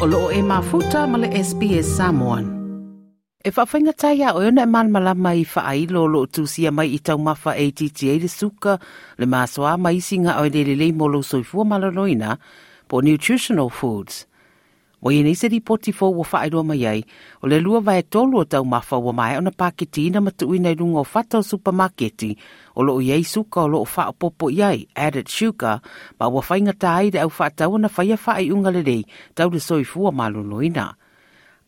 o loo e mafuta ma le SBS Samoan. E whawhainga tai a o yona e man malama i whaailo lo tūsia mai i tau mawha ATTA le suka le māsoa mai singa o le le molo soifua malanoina po nutritional foods. Wa i se di poti fo wa whaeroa mai ai, o le lua vai tolu o tau mawha wa mai ona na paketi na i nei runga o whata o supermarketi, o loo iei suka o lo o wha popo iai, added sugar, ma wa whainga tai de au whatau na whaia whae unga le rei, tau le soifua maluloina.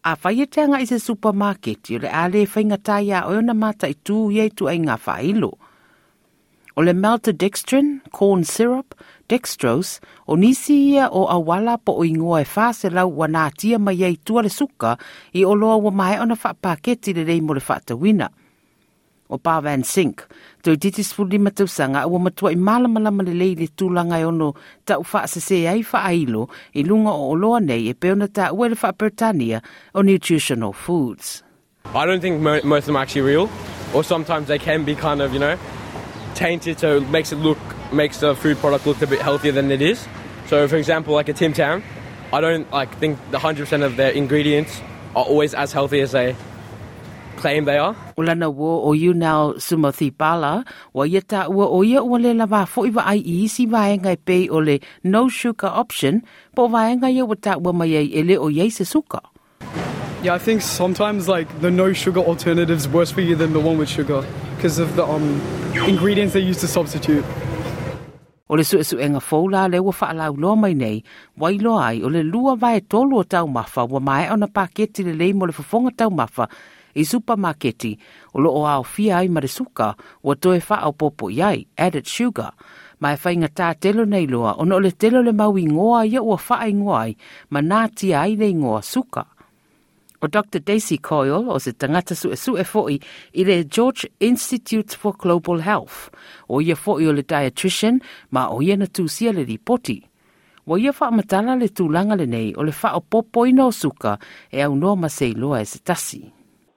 A whaia teanga i se supermarketi, o le ale whainga ngata ia o na mata i tū iei tu ai ngā whailo. O le maltodextrin, corn syrup, dextrose, o nisi ia o awala po o ingoa e whase lau wana tia mai ei tua le suka i o loa wa mai ona whapaketi le rei mo le whatawina. O Pa Van Sink, tau titis fuli matausanga ua matua i malamalama le lei le tūlanga e ono whaase se ai whaailo i lunga o loa nei e peona ta ua le whapertania o nutritional foods. I don't think mo- most of them are actually real, or sometimes they can be kind of, you know, tainted, so it makes it look makes the food product look a bit healthier than it is. So, for example, like a Tim Tam, I don't like think the hundred percent of their ingredients are always as healthy as they claim they are. O lana wo o you now sumathi pala, wa ia ta ua o ia ua le lava fo iwa ai i isi vaenga e pei o le no sugar option, po vaenga ia wa ta ua mai ai ele o iei se suka. Yeah, I think sometimes like the no sugar alternative is worse for you than the one with sugar because of the um, ingredients they use to substitute. O le suesu sue nga le ua whaalau loa mai nei, wailo ai o le lua vai tolu o tau mafa wa mai ona paketi le leimo le fofonga tau mafa i supermarketi o lo o ao fia ai mare suka o toe wha au popo iai, added sugar. Mai whainga tā telo nei loa, ono le telo le mau i ngoa ia ua wha ai ngoa ai, ma nā tia ai nei ngoa suka. O Dr. Daisy Coyle o se tangata su e su e foi i le George Institute for Global Health. O ia foi o le dietitian ma o ia na tūsia le ripoti. Wa ia wha matala le tūlanga le nei o le wha o suka e au noa e se tasi.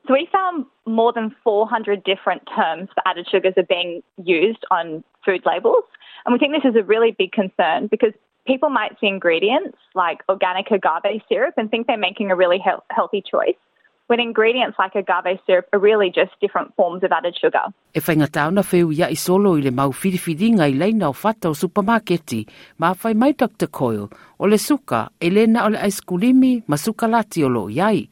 So we found more than 400 different terms for added sugars are being used on food labels. And we think this is a really big concern because people might see ingredients like organic agave syrup and think they're making a really he- healthy choice. When ingredients like agave syrup are really just different forms of added sugar. E whainga tauna wheu ia i solo i le mau whiriwhiringa i leina o whata o supermarketi, ma whai mai Dr. Coyle, o le suka, e lena o le aiskulimi, ma suka lati o lo iai.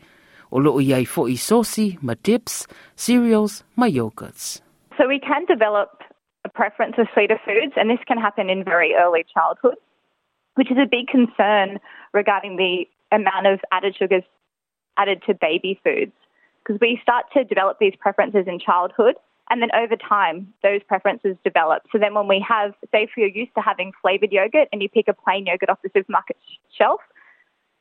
O lo iai fo i sosi, ma dips, cereals, ma yogurts. So we can develop a preference for sweeter foods, and this can happen in very early childhood, which is a big concern regarding the amount of added sugars added to baby foods. Because we start to develop these preferences in childhood, and then over time, those preferences develop. So then, when we have, say, if you're used to having flavored yogurt and you pick a plain yogurt off the supermarket sh- shelf,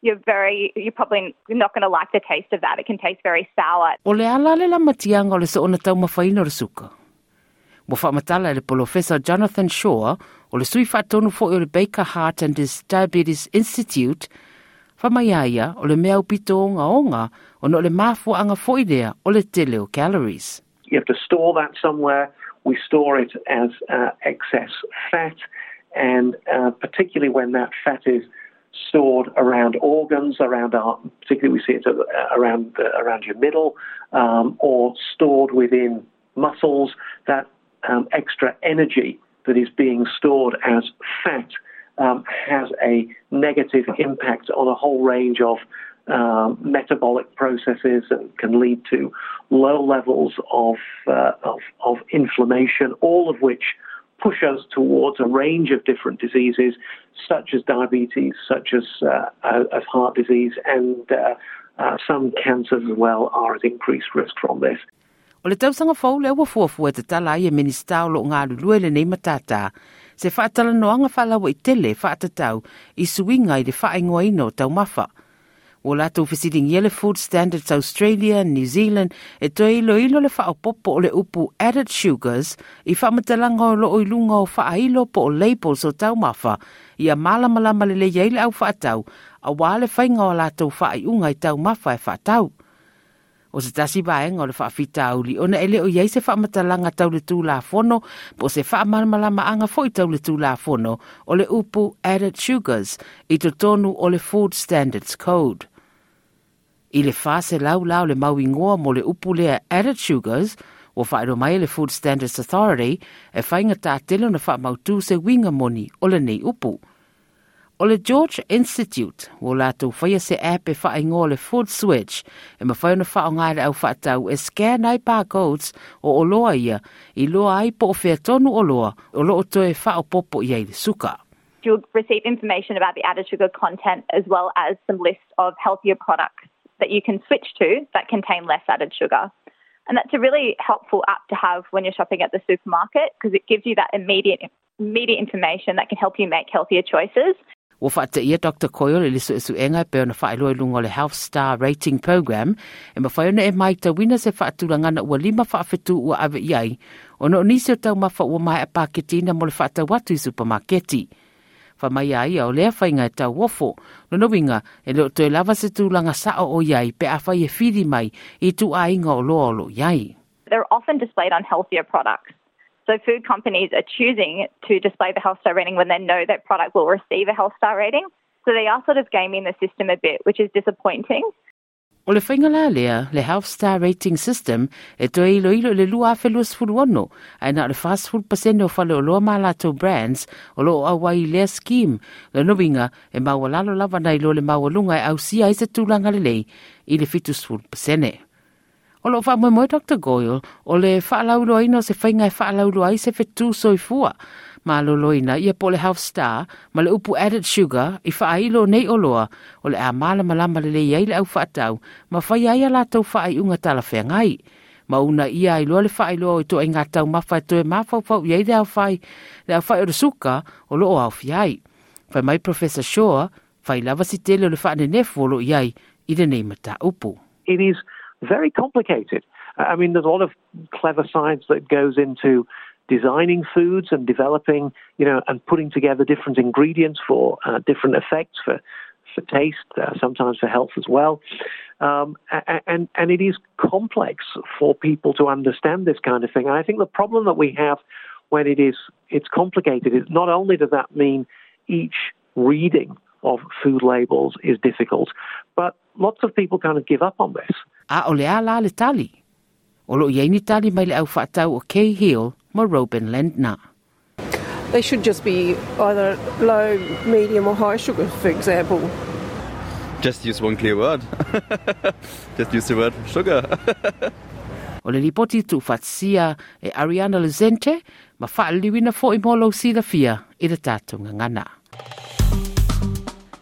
you're very, you're probably not going to like the taste of that. It can taste very sour. O le ala le lamatianga o le tau mawhaina o le suka. Mo le Professor Jonathan Shaw o le sui o le Baker Heart and Dis- Diabetes Institute o le mea o o le tele o calories. You have to store that somewhere. We store it as uh, excess fat, and uh, particularly when that fat is stored around organs, around our, particularly we see it uh, around around your middle, um, or stored within muscles. That um, extra energy that is being stored as fat um, has a negative impact on a whole range of um, metabolic processes and can lead to low levels of, uh, of, of inflammation, all of which push us towards a range of different diseases, such as diabetes, such as, uh, uh, as heart disease, and uh, uh, some cancers as well are at increased risk from this. O le tausanga fau le ua fuafua te tala ia minista o lo ngā lulue le nei matata. Se whaatala noanga whalawa i tele whaatatau i suinga i le whaingoa ino tau mafa. O lātou whisiringi le Food Standards Australia and New Zealand e toi ilo ilo le whaopopo o le upu added sugars i whamatalanga o lo o ilunga o whaailo po o labels o tau mafa i a malamalama le le yeile au whaatau a wale whainga o lātou whaiunga i tau mafa e whaatau o se tasi vaega o le faafita auli ona e leo o ai se faamatalaga fono, po o se faamalamalamaaga foʻi fono, o le upu added sugars i totonu o le food standards code. I le faselaula o le mauigoa mo le upu lea added sugars ua faailo mai le food standards authority e faiga tatele ona faamautū se winga moni o lenei upu. O le George Institute, o lātou whaia se app e whaingo le Food Switch, e ma whaina wha o ngāre au whaatau e scan ai barcodes o o loa ia, i loa ai po o whea tonu o loa, o lo o toe wha o popo i ai suka. You'll receive information about the added sugar content as well as some lists of healthier products that you can switch to that contain less added sugar. And that's a really helpful app to have when you're shopping at the supermarket because it gives you that immediate immediate information that can help you make healthier choices. Wa whaata ia Dr. Coyle ili su su enga pe ona whaelo e lungo le Health Star Rating Program e ma whaona e mai ta wina se whaatulanga na ua lima whaafetu ua ave iai o no nisi o tau mawha ua mai a paketina mo le whaata watu i supermarketi. Wha mai ai o lea whainga e tau wofo no no winga e leo toi lava se tūlanga sao o iai pe a whai e whiri mai i tu a inga o loa o lo iai. They're often displayed on healthier products. So food companies are choosing to display the health star rating when they know that product will receive a health star rating. So they are sort of gaming the system a bit, which is disappointing. O le whainga la lea, le Health Star Rating System, e to ilo ilo le lua afe luas furu ono, ai na le fast food pasene o whale o loa ma lato brands, o lo a wai lea scheme, le nowinga, e maua lalo lava na ilo le maua lunga e au sia i se tūlanga le lei, i le fitus food pasene. O lo wha moe Dr. Coyle, o le whaalaulo aina se whainga e whaalaulo ai se whetu soifua. Ma loloina ia po le Health Star, ma le upu added sugar, i whaailo nei o loa, o le a mala malama le lei ai le au whaatau, ma whai ai ala tau whaai unga tala whea ngai. Ma una ia i loa le whaailo i to inga tau mawhai to e mawhau whau iei le au whai, le au whai o le suka, o lo o au whiai. Whai mai Professor Shaw, whai lava si tele o le whaane nefu o lo iai, i le nei mata upu. It is very complicated. I mean, there's a lot of clever science that goes into designing foods and developing, you know, and putting together different ingredients for uh, different effects for for taste, uh, sometimes for health as well. Um, and and it is complex for people to understand this kind of thing. And I think the problem that we have when it is it's complicated is not only does that mean each reading of food labels is difficult, but lots of people kind of give up on this. A o le ala le tali. O lo iei ni tali mai le au whaatau o Kay Hill ma Robin Lendner. They should just be either low, medium, or high sugar, for example. Just use one clear word. just use the word sugar. O le lipoti tu fatsia e Ariana Lezente ma whaaliwina fo i molo sila fia i le tātunga ngana.